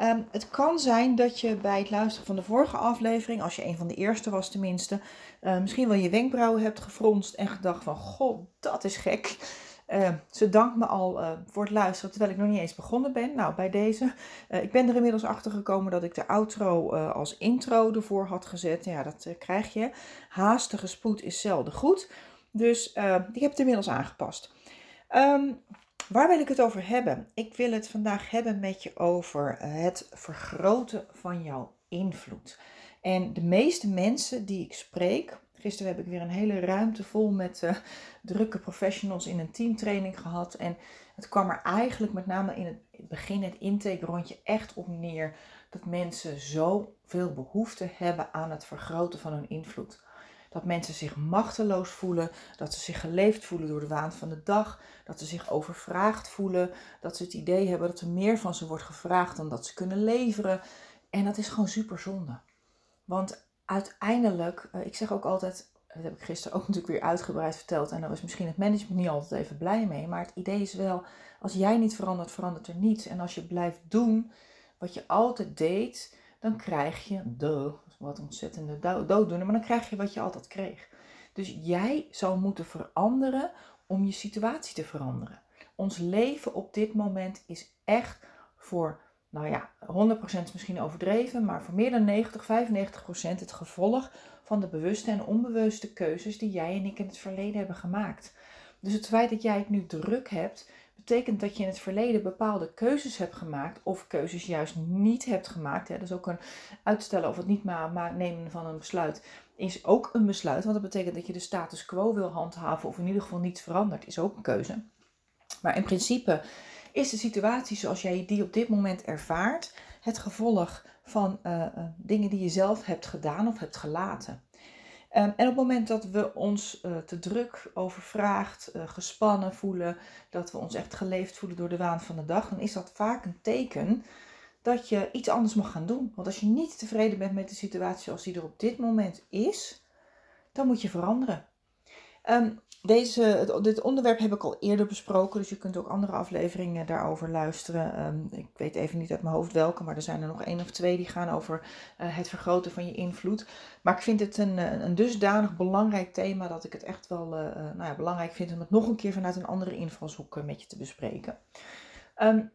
Um, het kan zijn dat je bij het luisteren van de vorige aflevering, als je een van de eerste was tenminste, uh, misschien wel je wenkbrauwen hebt gefronst en gedacht van, god, dat is gek. Uh, ze dankt me al uh, voor het luisteren terwijl ik nog niet eens begonnen ben. Nou, bij deze. Uh, ik ben er inmiddels achter gekomen dat ik de outro als intro ervoor had gezet. Ja, dat krijg je. Haastige spoed is zelden goed. Dus ik heb het inmiddels aangepast. Um, waar wil ik het over hebben? Ik wil het vandaag hebben met je over het vergroten van jouw invloed. En de meeste mensen die ik spreek, Gisteren heb ik weer een hele ruimte vol met uh, drukke professionals in een teamtraining gehad. En het kwam er eigenlijk met name in het begin, het intake rondje, echt op neer dat mensen zoveel behoefte hebben aan het vergroten van hun invloed. Dat mensen zich machteloos voelen, dat ze zich geleefd voelen door de waan van de dag, dat ze zich overvraagd voelen, dat ze het idee hebben dat er meer van ze wordt gevraagd dan dat ze kunnen leveren. En dat is gewoon super zonde. Want uiteindelijk, uh, ik zeg ook altijd, dat heb ik gisteren ook natuurlijk weer uitgebreid verteld. En daar was misschien het management niet altijd even blij mee. Maar het idee is wel, als jij niet verandert, verandert er niets. En als je blijft doen wat je altijd deed, dan krijg je, de, wat ontzettende dooddoener, maar dan krijg je wat je altijd kreeg. Dus jij zou moeten veranderen om je situatie te veranderen. Ons leven op dit moment is echt voor nou ja, 100% is misschien overdreven, maar voor meer dan 90, 95% het gevolg van de bewuste en onbewuste keuzes die jij en ik in het verleden hebben gemaakt. Dus het feit dat jij het nu druk hebt, betekent dat je in het verleden bepaalde keuzes hebt gemaakt of keuzes juist niet hebt gemaakt. Hè. Dus ook een uitstellen of het niet maar nemen van een besluit is ook een besluit, want dat betekent dat je de status quo wil handhaven of in ieder geval niets verandert, is ook een keuze. Maar in principe is de situatie zoals jij die op dit moment ervaart het gevolg van uh, uh, dingen die je zelf hebt gedaan of hebt gelaten. Um, en op het moment dat we ons uh, te druk, overvraagd, gespannen voelen, dat we ons echt geleefd voelen door de waan van de dag, dan is dat vaak een teken dat je iets anders mag gaan doen. Want als je niet tevreden bent met de situatie zoals die er op dit moment is, dan moet je veranderen. Um, deze, dit onderwerp heb ik al eerder besproken, dus je kunt ook andere afleveringen daarover luisteren. Um, ik weet even niet uit mijn hoofd welke, maar er zijn er nog één of twee die gaan over uh, het vergroten van je invloed. Maar ik vind het een, eh, een dusdanig belangrijk thema dat ik het echt wel uh, nou ja, belangrijk vind om het nog een keer vanuit een andere invalshoek met je te bespreken. Um,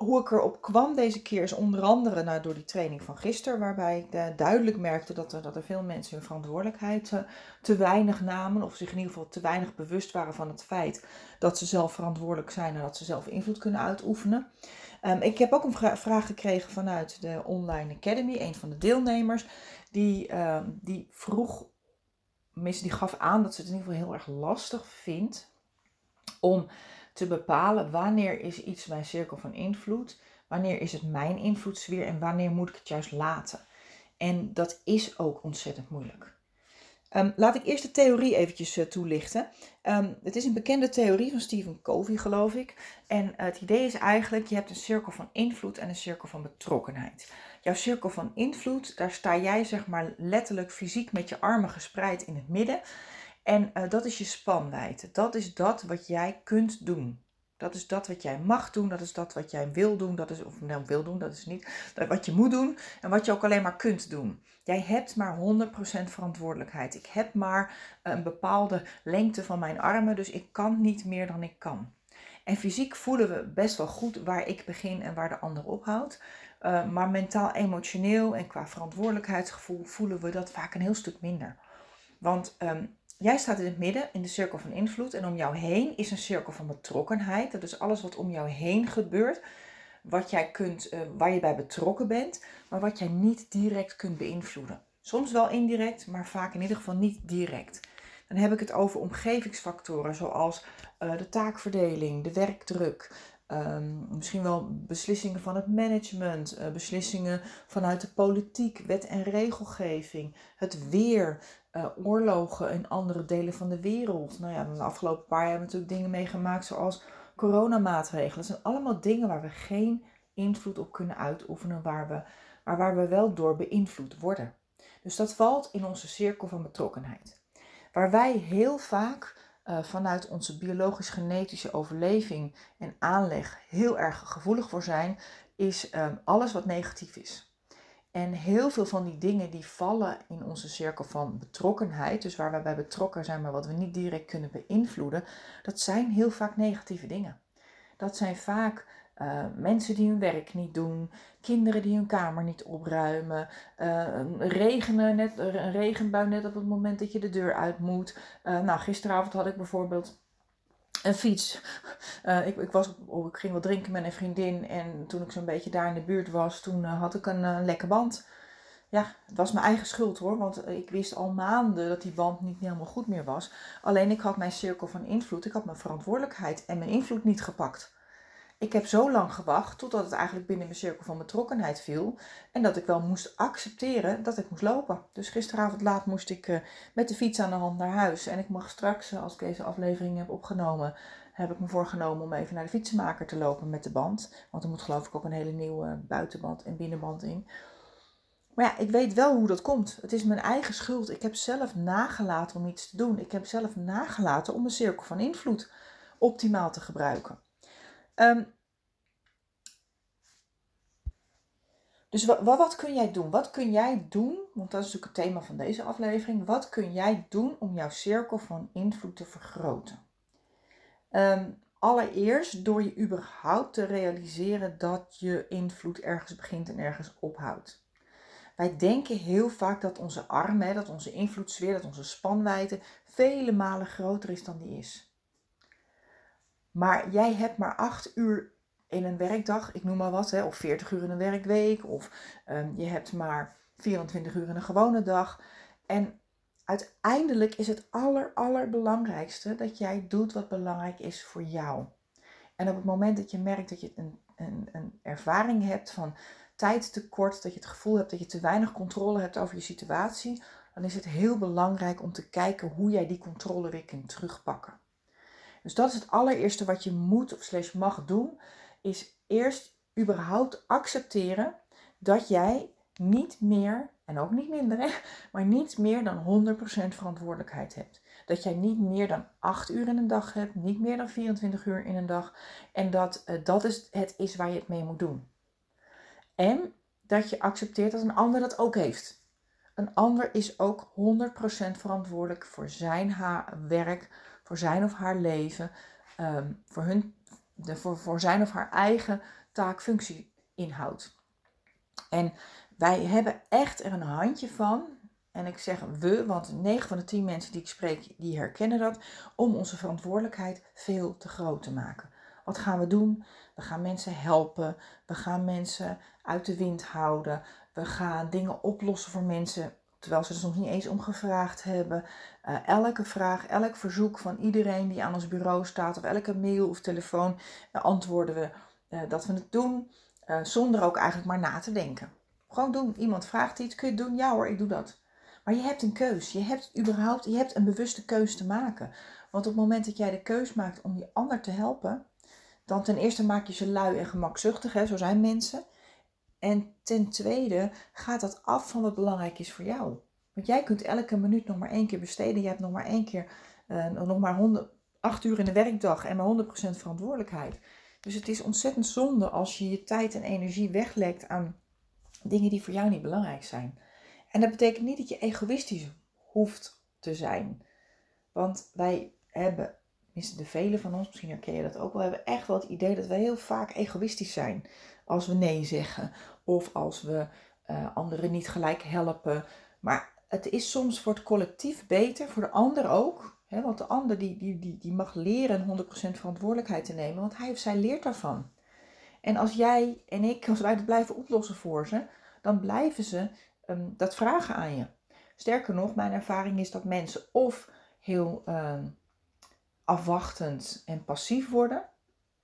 hoe ik erop kwam deze keer is onder andere nou, door die training van gisteren, waarbij ik uh, duidelijk merkte dat er, dat er veel mensen hun verantwoordelijkheid uh, te weinig namen, of zich in ieder geval te weinig bewust waren van het feit dat ze zelf verantwoordelijk zijn en dat ze zelf invloed kunnen uitoefenen. Um, ik heb ook een vra vraag gekregen vanuit de Online Academy, een van de deelnemers, die, uh, die vroeg, die gaf aan dat ze het in ieder geval heel erg lastig vindt om te bepalen wanneer is iets mijn cirkel van invloed, wanneer is het mijn invloedssfeer en wanneer moet ik het juist laten. En dat is ook ontzettend moeilijk. Um, laat ik eerst de theorie eventjes uh, toelichten. Um, het is een bekende theorie van Stephen Covey, geloof ik. En uh, het idee is eigenlijk, je hebt een cirkel van invloed en een cirkel van betrokkenheid. Jouw cirkel van invloed, daar sta jij zeg maar letterlijk fysiek met je armen gespreid in het midden. En uh, dat is je spanwijdte. Dat is dat wat jij kunt doen. Dat is dat wat jij mag doen. Dat is dat wat jij wil doen. Dat is, of nou wil doen, dat is niet. Dat wat je moet doen en wat je ook alleen maar kunt doen. Jij hebt maar 100% verantwoordelijkheid. Ik heb maar een bepaalde lengte van mijn armen. Dus ik kan niet meer dan ik kan. En fysiek voelen we best wel goed waar ik begin en waar de ander ophoudt. Uh, maar mentaal, emotioneel en qua verantwoordelijkheidsgevoel voelen we dat vaak een heel stuk minder. Want ehm, jij staat in het midden, in de cirkel van invloed. En om jou heen is een cirkel van betrokkenheid. Dat is alles wat om jou heen gebeurt. Wat jij kunt, uh, waar je bij betrokken bent, maar wat jij niet direct kunt beïnvloeden. Soms wel indirect, maar vaak in ieder geval niet direct. Dan heb ik het over omgevingsfactoren zoals uh, de taakverdeling, de werkdruk, um, misschien wel beslissingen van het management, uh, beslissingen vanuit de politiek, wet en regelgeving, het weer, uh, oorlogen in andere delen van de wereld. Nou ja, de afgelopen paar jaar hebben we natuurlijk dingen meegemaakt zoals coronamaatregelen. Dat zijn allemaal dingen waar we geen invloed op kunnen uitoefenen, waar we, maar waar we wel door beïnvloed worden. Dus dat valt in onze cirkel van betrokkenheid. Waar wij heel vaak uh, vanuit onze biologisch-genetische overleving en aanleg heel erg gevoelig voor zijn, is um, alles wat negatief is. En heel veel van die dingen die vallen in onze cirkel van betrokkenheid, dus waar we bij betrokken zijn, maar wat we niet direct kunnen beïnvloeden, dat zijn heel vaak negatieve dingen. Dat zijn vaak uh, mensen die hun werk niet doen, kinderen die hun kamer niet opruimen, uh, regenen net, een regenbui net op het moment dat je de deur uit moet. Uh, nou, gisteravond had ik bijvoorbeeld een fiets. ik, ik, was, oh, ik ging wat drinken met een vriendin en toen ik zo'n beetje daar in de buurt was, toen had ik een, een lekke band. Ja, het was mijn eigen schuld hoor, want ik wist al maanden dat die band niet helemaal goed meer was. Alleen ik had mijn cirkel van invloed, ik had mijn verantwoordelijkheid en mijn invloed niet gepakt ik heb zo lang gewacht totdat het eigenlijk binnen mijn cirkel van betrokkenheid viel. En dat ik wel moest accepteren dat ik moest lopen. Dus gisteravond laat moest ik uh, met de fiets aan de hand naar huis. En ik mag straks, uh, als ik deze aflevering heb opgenomen, heb ik me voorgenomen om even naar de fietsenmaker te lopen met de band. Want er moet geloof ik ook een hele nieuwe buitenband en binnenband in. Maar ja, ik weet wel hoe dat komt. Het is mijn eigen schuld. Ik heb zelf nagelaten om iets te doen. Ik heb zelf nagelaten om mijn cirkel van invloed optimaal te gebruiken. Um, dus wat, wat, kun jij doen? Wat kun jij doen? Want dat is natuurlijk het thema van deze aflevering. Wat kun jij doen om jouw cirkel van invloed te vergroten? Um, allereerst door je überhaupt te realiseren dat je invloed ergens begint en ergens ophoudt. Wij denken heel vaak dat onze arm, dat onze invloedssfeer, dat onze spanwijdte vele malen groter is dan die is. Maar jij hebt maar acht uur in een werkdag, ik noem maar wat, hè, of 40 uur in een werkweek, of um, je hebt maar 24 uur in een gewone dag. En uiteindelijk is het aller, allerbelangrijkste dat jij doet wat belangrijk is voor jou. En op het moment dat je merkt dat je een, een, een ervaring hebt van tijdtekort, dat je het gevoel hebt dat je te weinig controle hebt over je situatie, dan is het heel belangrijk om te kijken hoe jij die controle weer kunt terugpakken. Dus dat is het allereerste wat je moet of slash mag doen. Is eerst überhaupt accepteren dat jij niet meer, en ook niet minder, maar niet meer dan 100% verantwoordelijkheid hebt. Dat jij niet meer dan 8 uur in een dag hebt, niet meer dan 24 uur in een dag. En dat uh, dat is, het is waar je het mee moet doen. En dat je accepteert dat een ander dat ook heeft. Een ander is ook 100% verantwoordelijk voor zijn werk, voor zijn of haar leven, um, voor, hun, de, voor, voor zijn of haar eigen taak-functie inhoudt. En wij hebben echt er een handje van, en ik zeg we, want 9 van de 10 mensen die ik spreek, die herkennen dat, om onze verantwoordelijkheid veel te groot te maken. Wat gaan we doen? We gaan mensen helpen. We gaan mensen uit de wind houden. We gaan dingen oplossen voor mensen terwijl ze er soms niet eens om gevraagd hebben. Uh, elke vraag, elk verzoek van iedereen die aan ons bureau staat, of elke mail of telefoon, uh, antwoorden we uh, dat we het doen, zonder ook eigenlijk maar na te denken. Gewoon doen. Iemand vraagt iets, kun je het doen? Ja hoor, ik doe dat. Maar je hebt een keus. Je hebt überhaupt, je hebt een bewuste keus te maken. Want op het moment dat jij de keus maakt om die ander te helpen, dan ten eerste maak je ze lui en gemakzuchtig, hè, zo zijn mensen. En ten tweede gaat dat af van wat belangrijk is voor jou. Want jij kunt elke minuut nog maar één keer besteden. Je hebt nog maar één keer, uh, nog maar 100, 8 uur in de werkdag en maar 100% verantwoordelijkheid. Dus het is ontzettend zonde als je je tijd en energie weglekt aan dingen die voor jou niet belangrijk zijn. En dat betekent niet dat je egoïstisch hoeft te zijn. Want wij hebben tenminste de velen van ons, misschien herken je dat ook wel, hebben echt wel het idee dat we heel vaak egoïstisch zijn als we nee zeggen of als we uh, anderen niet gelijk helpen. Maar het is soms voor het collectief beter, voor de ander ook. Hè, want de ander die, die, die, die mag leren 100% verantwoordelijkheid te nemen, want hij of zij leert daarvan. En als jij en ik, als wij het blijven oplossen voor ze, dan blijven ze um, dat vragen aan je. Sterker nog, mijn ervaring is dat mensen of heel um, afwachtend en passief worden.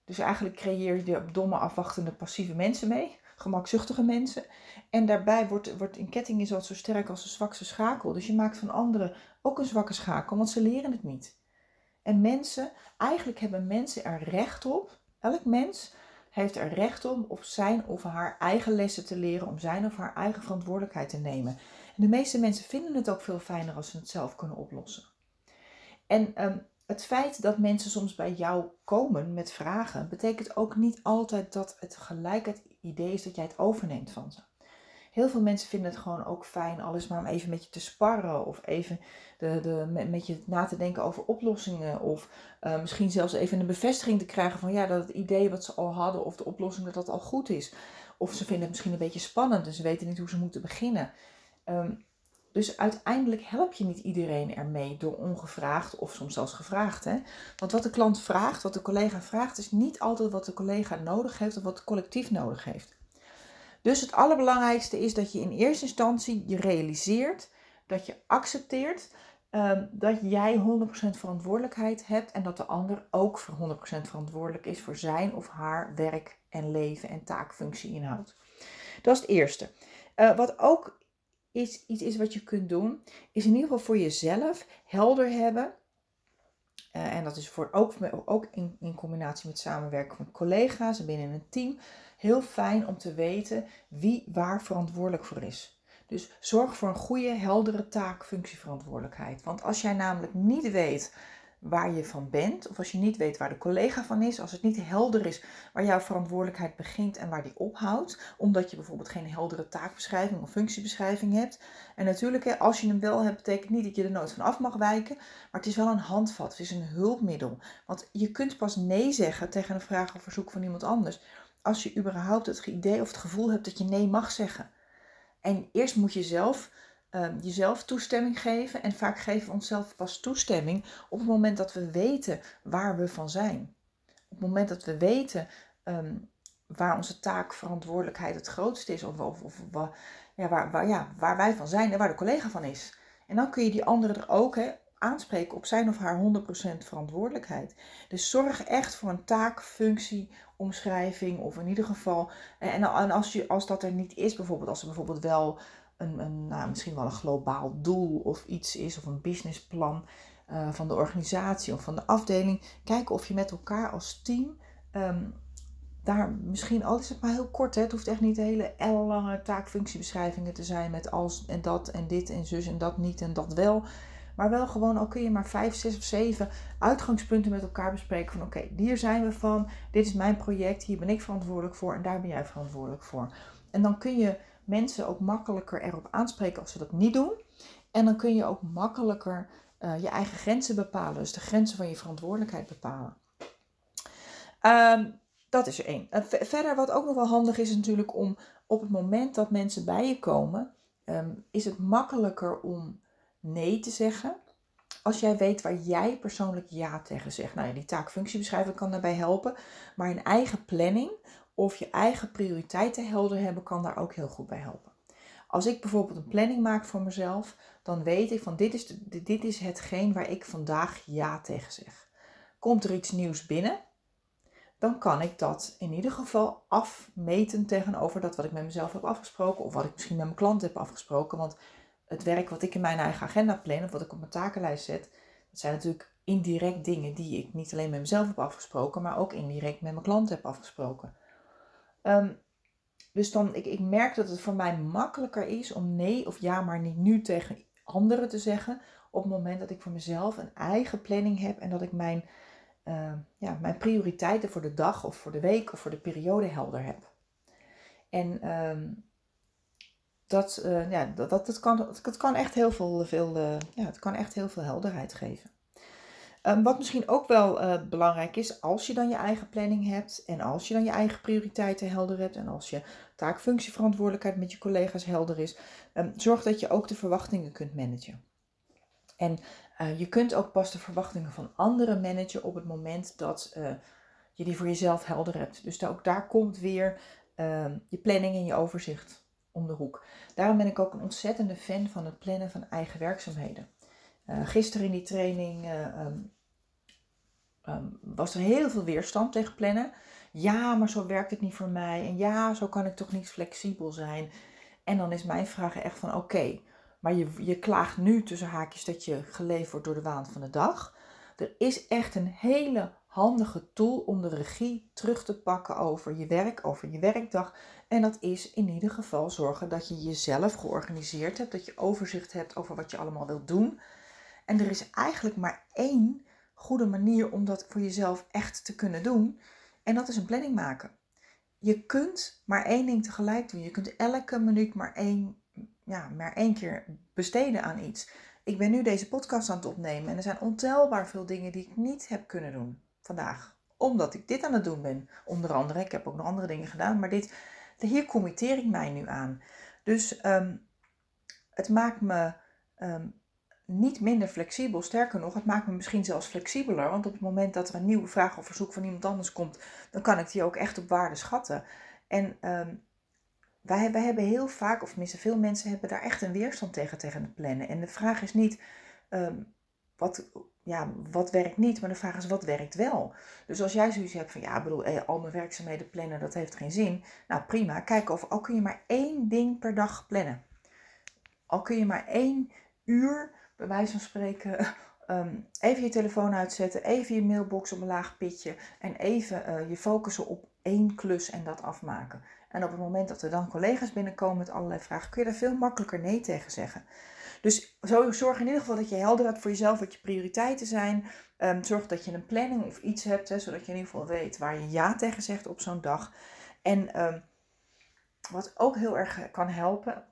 Dus eigenlijk creëer je domme, afwachtende, passieve mensen mee. Gemakzuchtige mensen. En daarbij wordt, wordt een ketting is wat zo sterk als de zwakste schakel. Dus je maakt van anderen ook een zwakke schakel, want ze leren het niet. En mensen, eigenlijk hebben mensen er recht op, elk mens heeft er recht om op zijn of haar eigen lessen te leren, om zijn of haar eigen verantwoordelijkheid te nemen. En de meeste mensen vinden het ook veel fijner als ze het zelf kunnen oplossen. En um, het feit dat mensen soms bij jou komen met vragen, betekent ook niet altijd dat het gelijk het idee is dat jij het overneemt van ze. Heel veel mensen vinden het gewoon ook fijn, alles maar om even met je te sparren. Of even de, de, met, je na te denken over oplossingen. Of uh, misschien zelfs even een bevestiging te krijgen van ja, dat het idee wat ze al hadden of de oplossing dat dat al goed is. Of ze vinden het misschien een beetje spannend en ze weten niet hoe ze moeten beginnen. Um, dus uiteindelijk help je niet iedereen ermee door ongevraagd of soms zelfs gevraagd. Hè? Want wat de klant vraagt, wat de collega vraagt, is niet altijd wat de collega nodig heeft of wat het collectief nodig heeft. Dus het allerbelangrijkste is dat je in eerste instantie je realiseert, dat je accepteert um, dat jij 100% verantwoordelijkheid hebt en dat de ander ook voor 100% verantwoordelijk is voor zijn of haar werk en leven en taakfunctie inhoudt. Dat is het eerste. Uh, wat ook is, iets is wat je kunt doen, is in ieder geval voor jezelf helder hebben. Uh, en dat is voor ook, ook in, in combinatie met samenwerken met collega's en binnen een team heel fijn om te weten wie waar verantwoordelijk voor is. Dus zorg voor een goede, heldere taak, functieverantwoordelijkheid. Want als jij namelijk niet weet waar je van bent, of als je niet weet waar de collega van is, als het niet helder is waar jouw verantwoordelijkheid begint en waar die ophoudt, omdat je bijvoorbeeld geen heldere taakbeschrijving of functiebeschrijving hebt. En natuurlijk, als je hem wel hebt, betekent niet dat je er nooit van af mag wijken, maar het is wel een handvat, het is een hulpmiddel. Want je kunt pas nee zeggen tegen een vraag of verzoek van iemand anders, als je überhaupt het idee of het gevoel hebt dat je nee mag zeggen. En eerst moet je zelf um, jezelf toestemming geven. En vaak geven we onszelf pas toestemming op het moment dat we weten waar we van zijn. Op het moment dat we weten um, waar onze taak, verantwoordelijkheid het grootste is. Of, of, of ja, waar, waar, ja, waar wij van zijn en waar de collega van is. En dan kun je die andere er ook hè, aanspreken op zijn of haar 100% verantwoordelijkheid. Dus zorg echt voor een taak, functie, omschrijving of in ieder geval. En, en als, je, als dat er niet is, bijvoorbeeld als er bijvoorbeeld wel een, een nou, misschien wel een globaal doel of iets is, of een businessplan uh, van de organisatie of van de afdeling. Kijken of je met elkaar als team um, daar misschien, al is het maar heel kort, hè, het hoeft echt niet hele ellenlange taakfunctiebeschrijvingen te zijn met als en dat en dit en zus en dat niet en dat wel. Maar wel gewoon, al kun je maar vijf, zes of zeven uitgangspunten met elkaar bespreken. Van oké, hier zijn we van, dit is mijn project, hier ben ik verantwoordelijk voor en daar ben jij verantwoordelijk voor. En dan kun je mensen ook makkelijker erop aanspreken als ze dat niet doen. En dan kun je ook makkelijker uh, je eigen grenzen bepalen. Dus de grenzen van je verantwoordelijkheid bepalen. Um, dat is er één. Verder, wat ook nog wel handig is, natuurlijk om op het moment dat mensen bij je komen, um, is het makkelijker om nee te zeggen. Als jij weet waar jij persoonlijk ja tegen zegt. Nou ja, die taakfunctiebeschrijving kan daarbij helpen. Maar een eigen planning of je eigen prioriteiten helder hebben kan daar ook heel goed bij helpen. Als ik bijvoorbeeld een planning maak voor mezelf, dan weet ik van dit is, dit is hetgeen waar ik vandaag ja tegen zeg. Komt er iets nieuws binnen, dan kan ik dat in ieder geval afmeten tegenover dat wat ik met mezelf heb afgesproken of wat ik misschien met mijn klant heb afgesproken. Want het werk wat ik in mijn eigen agenda plan of wat ik op mijn takenlijst zet, dat zijn natuurlijk indirect dingen die ik niet alleen met mezelf heb afgesproken, maar ook indirect met mijn klant heb afgesproken. Um, dus dan, ik, ik merk dat het voor mij makkelijker is om nee of ja, maar niet nu tegen anderen te zeggen. Op het moment dat ik voor mezelf een eigen planning heb en dat ik mijn, uh, ja, mijn prioriteiten voor de dag of voor de week of voor de periode helder heb. En um, dat, uh, ja, dat, dat, kan, dat kan echt heel veel, veel, uh, ja, het kan echt heel veel helderheid geven. Ehm, wat misschien ook wel uh, belangrijk is, als je dan je eigen planning hebt en als je dan je eigen prioriteiten helder hebt en als je taak-functieverantwoordelijkheid met je collega's helder is, um, zorg dat je ook de verwachtingen kunt managen. En uh, je kunt ook pas de verwachtingen van anderen managen op het moment dat uh, je die voor jezelf helder hebt. Dus ook daar komt weer uh, je planning en je overzicht om de hoek. Daarom ben ik ook een ontzettende fan van het plannen van eigen werkzaamheden. Uh, gisteren in die training um, was er heel veel weerstand tegen plannen. Ja, maar zo werkt het niet voor mij. En ja, zo kan ik toch niet flexibel zijn. En dan is mijn vraag echt van oké, maar je, je klaagt nu tussen haakjes dat je geleefd wordt door de waan van de dag. Er is echt een hele handige tool om de regie terug te pakken over je werk, over je werkdag. En dat is in ieder geval zorgen dat je jezelf georganiseerd hebt, dat je overzicht hebt over wat je allemaal wilt doen. En er is eigenlijk maar één goede manier om dat voor jezelf echt te kunnen doen. En dat is een planning maken. Je kunt maar één ding tegelijk doen. Je kunt elke minuut maar één, ja, maar één keer besteden aan iets. Ik ben nu deze podcast aan het opnemen en er zijn ontelbaar veel dingen die ik niet heb kunnen doen vandaag. Omdat ik dit aan het doen ben. Onder andere, ik heb ook nog andere dingen gedaan, maar dit, hier committeer ik mij nu aan. Dus um, het maakt me um, niet minder flexibel. Sterker nog, het maakt me misschien zelfs flexibeler. Want op het moment dat er een nieuwe vraag of verzoek van iemand anders komt, dan kan ik die ook echt op waarde schatten. En um, wij, wij hebben heel vaak, of tenminste veel mensen hebben daar echt een weerstand tegen, tegen het plannen. En de vraag is niet, um, wat, ja, wat werkt niet, maar de vraag is wat werkt wel. Dus als jij zoiets hebt van, ja, bedoel, eh, al mijn werkzaamheden plannen, dat heeft geen zin. Nou, prima. Kijk of al kun je maar één ding per dag plannen. Al kun je maar één uur, bij wijze van spreken, um, even je telefoon uitzetten, even je mailbox op een laag pitje en even uh, je focussen op één klus en dat afmaken. En op het moment dat er dan collega's binnenkomen met allerlei vragen, kun je daar veel makkelijker nee tegen zeggen. Dus zorg in ieder geval dat je helder hebt voor jezelf wat je prioriteiten zijn. Um, zorg dat je een planning of iets hebt, hè, zodat je in ieder geval weet waar je ja tegen zegt op zo'n dag. En um, wat ook heel erg kan helpen,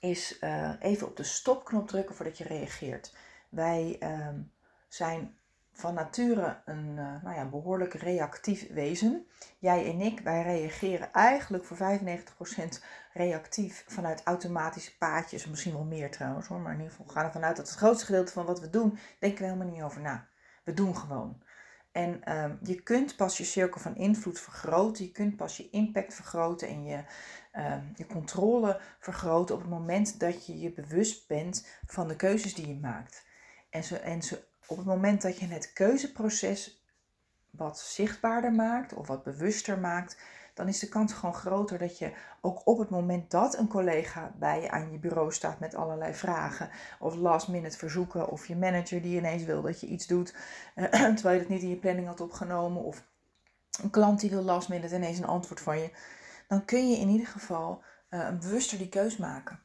is uh, even op de stopknop drukken voordat je reageert. Wij um, zijn van nature een uh, nou ja, behoorlijk reactief wezen. Jij en ik, wij reageren eigenlijk voor 95% reactief vanuit automatische paadjes. Misschien wel meer trouwens hoor, maar in ieder geval gaan we ervan uit dat het grootste gedeelte van wat we doen, denken we helemaal niet over na. We doen gewoon. En um, je kunt pas je cirkel van invloed vergroten, je kunt pas je impact vergroten en je, um, je controle vergroten op het moment dat je je bewust bent van de keuzes die je maakt. En, zo, en zo, op het moment dat je het keuzeproces wat zichtbaarder maakt of wat bewuster maakt, dan is de kans gewoon groter dat je ook op het moment dat een collega bij je aan je bureau staat met allerlei vragen of last minute verzoeken of je manager die ineens wil dat je iets doet terwijl je het niet in je planning had opgenomen of een klant die wil last minute ineens een antwoord van je, dan kun je in ieder geval uh, bewuster die keus maken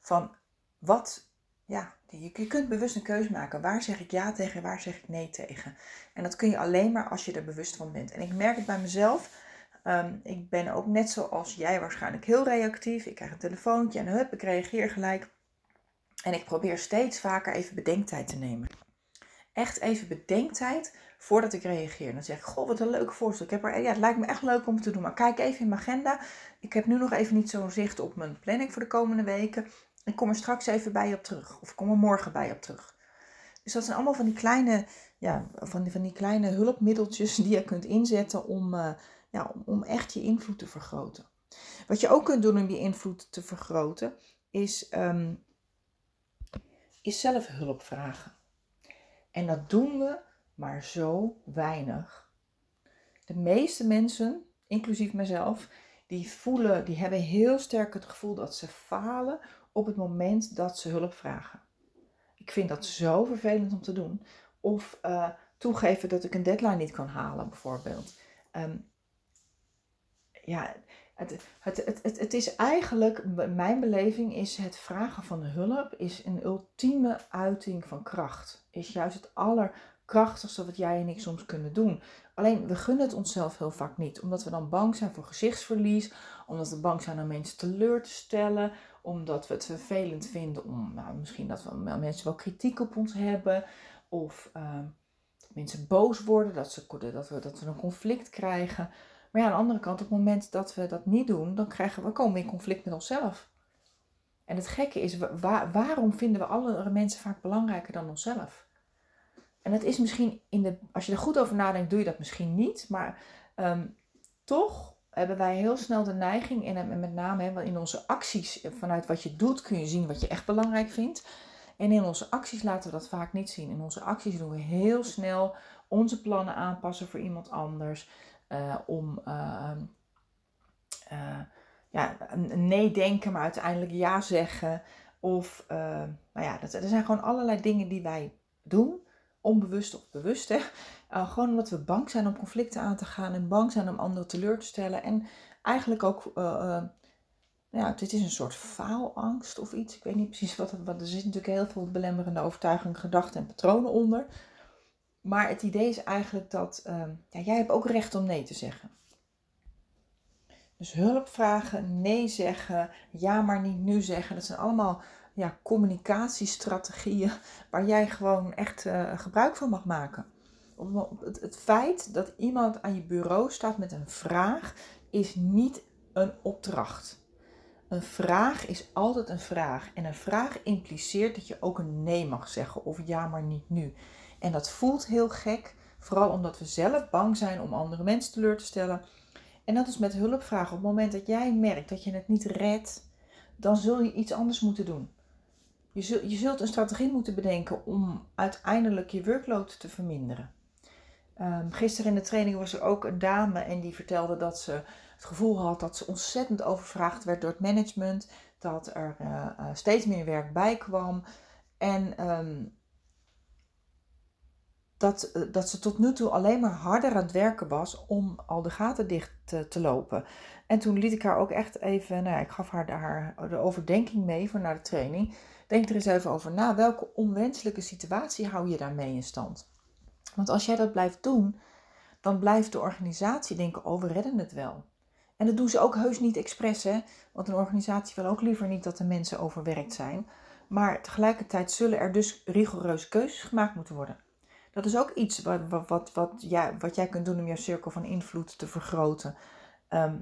van wat ja, je, kunt bewust een keuze maken. Waar zeg ik ja tegen, waar zeg ik nee tegen? En dat kun je alleen maar als je er bewust van bent. En ik merk het bij mezelf. Um, ik ben ook net zoals jij waarschijnlijk heel reactief. Ik krijg een telefoontje en hup, ik reageer gelijk. En ik probeer steeds vaker even bedenktijd te nemen. Echt even bedenktijd voordat ik reageer. Dan zeg ik, goh, wat een leuke voorstel. Ik heb er, ja, het lijkt me echt leuk om te doen. Maar kijk even in mijn agenda. Ik heb nu nog even niet zo'n zicht op mijn planning voor de komende weken. Ik kom er straks even bij op terug. Of ik kom er morgen bij op terug. Dus dat zijn allemaal van die kleine, ja, van die, van die kleine hulpmiddeltjes die je kunt inzetten om, uh, ja, om echt je invloed te vergroten. Wat je ook kunt doen om je invloed te vergroten, is, um, is zelf hulp vragen. En dat doen we maar zo weinig. De meeste mensen, inclusief mezelf, die voelen, die hebben heel sterk het gevoel dat ze falen op het moment dat ze hulp vragen. Ik vind dat zo vervelend om te doen. Of uh, toegeven dat ik een deadline niet kan halen, bijvoorbeeld. Um, ja, het, het, het, het, is eigenlijk, mijn beleving is het vragen van hulp is een ultieme uiting van kracht. Is juist het allerkrachtigste wat jij en ik soms kunnen doen. Alleen we gunnen het onszelf heel vaak niet, omdat we dan bang zijn voor gezichtsverlies, omdat we bang zijn om mensen teleur te stellen, omdat we het vervelend vinden om, nou, misschien dat we mensen wel kritiek op ons hebben, Of ehm, mensen boos worden, dat, ze, dat, we, dat we een conflict krijgen. Maar ja, aan de andere kant, op het moment dat we dat niet doen, dan krijgen we, komen we in conflict met onszelf. En het gekke is, waarom vinden we andere mensen vaak belangrijker dan onszelf? En het is misschien, in de, als je er goed over nadenkt, doe je dat misschien niet. Maar ehm, toch hebben wij heel snel de neiging, en met name in onze acties, vanuit wat je doet, kun je zien wat je echt belangrijk vindt. En in onze acties laten we dat vaak niet zien. In onze acties doen we heel snel onze plannen aanpassen voor iemand anders. Uh, om uh, uh, ja, nee denken, maar uiteindelijk ja zeggen. Of, nou ja, er zijn gewoon allerlei dingen die wij doen, onbewust of bewust. Gewoon omdat we bang zijn om conflicten aan te gaan en bang zijn om anderen teleur te stellen. En eigenlijk ook ja, dit is een soort faalangst of iets. Ik weet niet precies wat het wat. Er zit natuurlijk heel veel belemmerende overtuigingen, gedachten en patronen onder. Maar het idee is eigenlijk dat ehm, ja, jij hebt ook recht om nee te zeggen. Dus hulp vragen, nee zeggen, ja maar niet nu zeggen. Dat zijn allemaal ja, communicatiestrategieën waar jij gewoon echt uh, gebruik van mag maken. Het feit dat iemand aan je bureau staat met een vraag is niet een opdracht. Een vraag is altijd een vraag. En een vraag impliceert dat je ook een nee mag zeggen of ja, maar niet nu. En dat voelt heel gek, vooral omdat we zelf bang zijn om andere mensen teleur te stellen. En dat is met hulpvragen. Op het moment dat jij merkt dat je het niet redt, dan zul je iets anders moeten doen. Je zult, je zult een strategie moeten bedenken om uiteindelijk je workload te verminderen. Um, gisteren in de training was er ook een dame en die vertelde dat ze het gevoel had dat ze ontzettend overvraagd werd door het management. Dat er uh, steeds meer werk bij kwam. En um, dat, eh, dat ze tot nu toe alleen maar harder aan het werken was om al de gaten dicht te, lopen. En toen liet ik haar ook echt even, nou ik gaf haar de overdenking mee voor naar de training. Denk er eens even over na. Welke onwenselijke situatie hou je daarmee in stand? Want als jij dat blijft doen, dan blijft de organisatie denken: oh, we redden het wel. En dat doen ze ook heus niet expres, hè? Want een organisatie wil ook liever niet dat de mensen overwerkt zijn. Maar tegelijkertijd zullen er dus rigoureuze keuzes gemaakt moeten worden. Dat is ook iets wat, wat, wat, ja, wat jij kunt doen om jouw cirkel van invloed te vergroten. Ehm,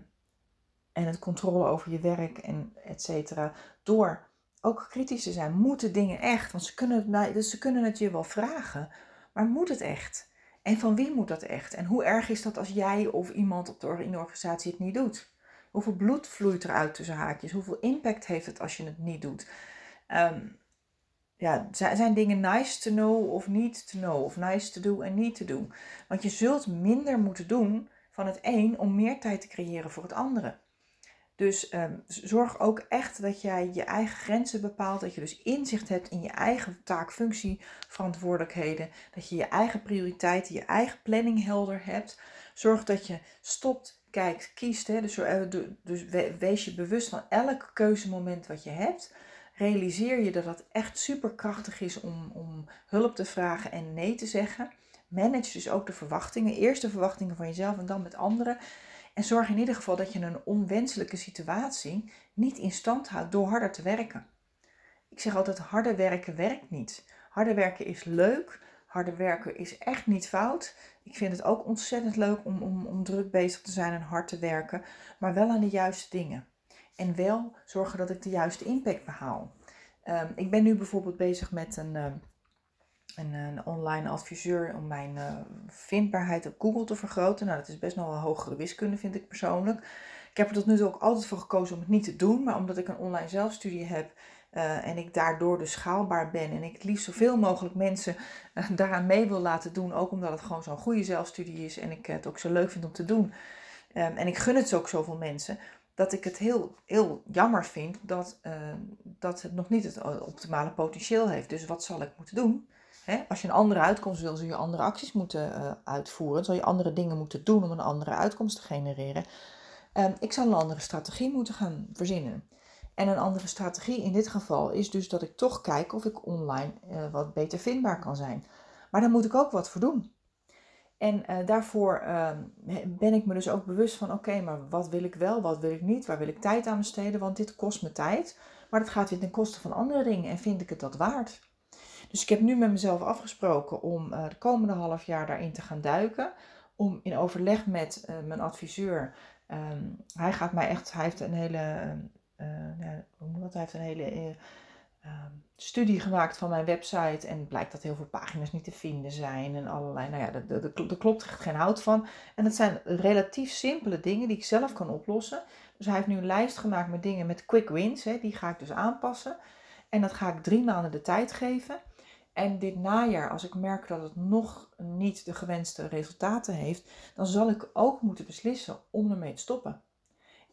en het controle over je werk en et cetera. Door ook kritisch te zijn. Moeten dingen echt? Want ze kunnen, het, dus ze kunnen het je wel vragen. Maar moet het echt? En van wie moet dat echt? En hoe erg is dat als jij of iemand op de, in de organisatie het niet doet? Hoeveel bloed vloeit eruit tussen haakjes? Hoeveel impact heeft het als je het niet doet? Um, ja, zijn dingen nice to know of niet to know? Of nice to do en niet te doen? Want je zult minder moeten doen van het een om meer tijd te creëren voor het andere. Dus ehm, zorg ook echt dat jij je eigen grenzen bepaalt. Dat je dus inzicht hebt in je eigen taak, functie, verantwoordelijkheden. Dat je je eigen prioriteiten, je eigen planning helder hebt. Zorg dat je stopt, kijkt, kiest. Hè. Dus, eh, dus wees je bewust van elk keuzemoment wat je hebt. Realiseer je dat het echt super krachtig is om, om hulp te vragen en nee te zeggen. Manage dus ook de verwachtingen. Eerst de verwachtingen van jezelf en dan met anderen. En zorg in ieder geval dat je een onwenselijke situatie niet in stand houdt door harder te werken. Ik zeg altijd: harder werken werkt niet. Harder werken is leuk. Harder werken is echt niet fout. Ik vind het ook ontzettend leuk om, om, om druk bezig te zijn en hard te werken, maar wel aan de juiste dingen. En wel zorgen dat ik de juiste impact behaal. Um, ik ben nu bijvoorbeeld bezig met een, ehm, een, een online adviseur om mijn uh, vindbaarheid op Google te vergroten. Nou, dat is best nog wel hogere wiskunde, vind ik persoonlijk. Ik heb er tot nu toe ook altijd voor gekozen om het niet te doen, maar omdat ik een online zelfstudie heb uh, en ik daardoor dus schaalbaar ben en ik het liefst zoveel mogelijk mensen uh, daaraan mee wil laten doen, ook omdat het gewoon zo'n goede zelfstudie is en ik het ook zo leuk vind om te doen. Um, en ik gun het ook zoveel mensen, dat ik het heel, heel jammer vind dat, uh, dat het nog niet het optimale potentieel heeft. Dus wat zal ik moeten doen? Als je een andere uitkomst wil, zul je andere acties moeten uh, uitvoeren. Zul je andere dingen moeten doen om een andere uitkomst te genereren. Uh, ik zal een andere strategie moeten gaan verzinnen. En een andere strategie in dit geval is dus dat ik toch kijk of ik online uh, wat beter vindbaar kan zijn. Maar daar moet ik ook wat voor doen. En uh, daarvoor uh, ben ik me dus ook bewust van: oké, maar wat wil ik wel, wat wil ik niet, waar wil ik tijd aan besteden? Want dit kost me tijd, maar dat gaat weer ten koste van andere dingen en vind ik het dat waard? Dus ik heb nu met mezelf afgesproken om uh, de komende half jaar daarin te gaan duiken. Om in overleg met uh, mijn adviseur. Um, hij gaat mij echt, hij heeft een hele, ja, hoe moet? Hij heeft een hele Ehm, studie gemaakt van mijn website en blijkt dat heel veel pagina's niet te vinden zijn en allerlei, nou ja, er klopt echt geen hout van. En dat zijn relatief simpele dingen die ik zelf kan oplossen. Dus hij heeft nu een lijst gemaakt met dingen met quick wins, hè, die ga ik dus aanpassen. En dat ga ik drie maanden de tijd geven. En dit najaar, als ik merk dat het nog niet de gewenste resultaten heeft, dan zal ik ook moeten beslissen om ermee te stoppen.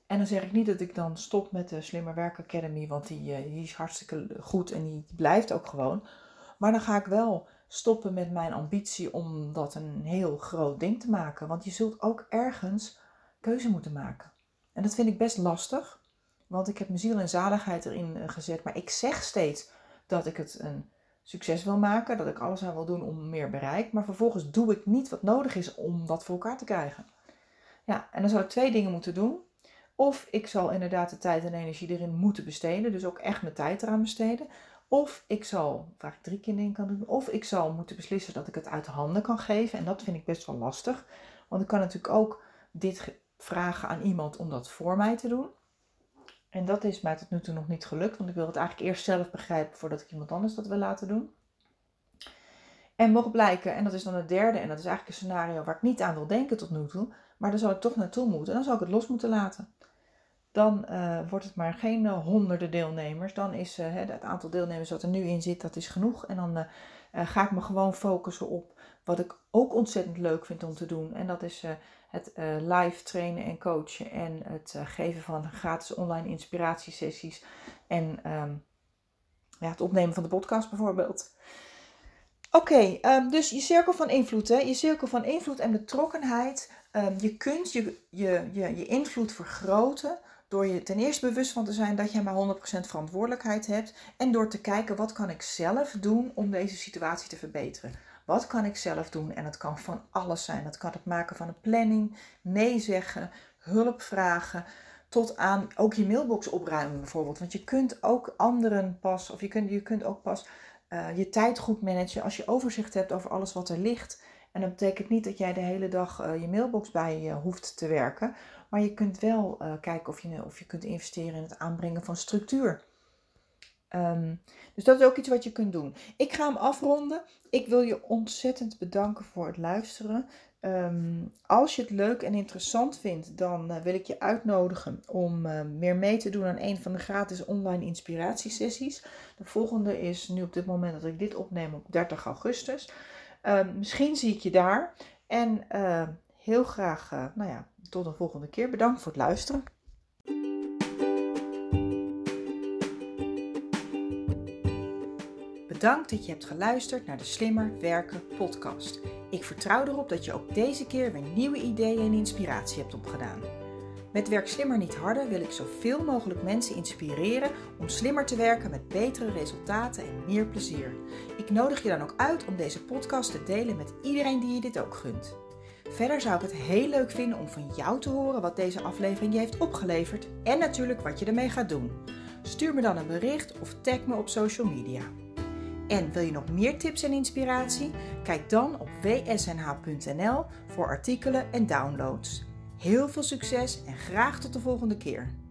En dan zeg ik niet dat ik dan stop met de Slimmer Werk Academy, want die, eh, die is hartstikke goed en die blijft ook gewoon. Maar dan ga ik wel stoppen met mijn ambitie om dat een heel groot ding te maken. Want je zult ook ergens keuze moeten maken. En dat vind ik best lastig, want ik heb mijn ziel en zaligheid erin eh, gezet. Maar ik zeg steeds dat ik het een succes wil maken, dat ik alles aan wil doen om meer bereik. Maar vervolgens doe ik niet wat nodig is om dat voor elkaar te krijgen. Ja, en dan zou ik twee dingen moeten doen. Of ik zal inderdaad de tijd en energie erin moeten besteden. Dus ook echt mijn tijd eraan besteden. Of ik zal, waar ik drie keer in kan doen. Of ik zal moeten beslissen dat ik het uit handen kan geven. En dat vind ik best wel lastig. Want ik kan natuurlijk ook dit vragen aan iemand om dat voor mij te doen. En dat is mij tot nu toe nog niet gelukt. Want ik wil het eigenlijk eerst zelf begrijpen voordat ik iemand anders dat wil laten doen. En mocht blijken, en dat is dan het derde, en dat is eigenlijk een scenario waar ik niet aan wil denken tot nu toe, maar daar zal ik toch naartoe moeten. En dan zal ik het los moeten laten dan uh, wordt het maar geen uh, honderden deelnemers. Dan is het aantal deelnemers wat er nu in zit, dat is genoeg. En dan ga ik me gewoon focussen op wat ik ook ontzettend leuk vind om te doen. En dat is het live trainen en coachen en het geven van gratis online inspiratiesessies. En um, ja, het opnemen van de podcast bijvoorbeeld. Oké, um, dus je cirkel van invloed. Hè? Je cirkel van invloed en betrokkenheid. Um, je kunt je, je, je, je invloed vergroten door je ten eerste bewust van te zijn dat jij maar 100% verantwoordelijkheid hebt. En door te kijken wat kan ik zelf doen om deze situatie te verbeteren. Wat kan ik zelf doen? En het kan van alles zijn. Dat kan het maken van een planning, nee zeggen, hulp vragen. Tot aan ook je mailbox opruimen bijvoorbeeld. Want je kunt ook anderen pas, of je kunt, je kunt ook pas uh, je tijd goed managen als je overzicht hebt over alles wat er ligt. En dat betekent niet dat jij de hele dag uh, je mailbox bij je hoeft te werken. Maar je kunt wel uh, kijken of je, of je kunt investeren in het aanbrengen van structuur. Um, dus dat is ook iets wat je kunt doen. Ik ga hem afronden. Ik wil je ontzettend bedanken voor het luisteren. Um, als je het leuk en interessant vindt, dan uh, wil ik je uitnodigen om uh, meer mee te doen aan een van de gratis online inspiratiesessies. De volgende is nu op dit moment dat ik dit opneem op 30 augustus. Um, misschien zie ik je daar. En heel graag, nou ja, tot een volgende keer. Bedankt voor het luisteren. Bedankt dat je hebt geluisterd naar de Slimmer Werken podcast. Ik vertrouw erop dat je ook deze keer weer nieuwe ideeën en inspiratie hebt opgedaan. Met Werk Slimmer Niet Harder wil ik zoveel mogelijk mensen inspireren om slimmer te werken met betere resultaten en meer plezier. Ik nodig je dan ook uit om deze podcast te delen met iedereen die je dit ook gunt. Verder zou ik het heel leuk vinden om van jou te horen wat deze aflevering je heeft opgeleverd en natuurlijk wat je ermee gaat doen. Stuur me dan een bericht of tag me op social media. En wil je nog meer tips en inspiratie? Kijk dan op wsnh.nl voor artikelen en downloads. Heel veel succes en graag tot de volgende keer.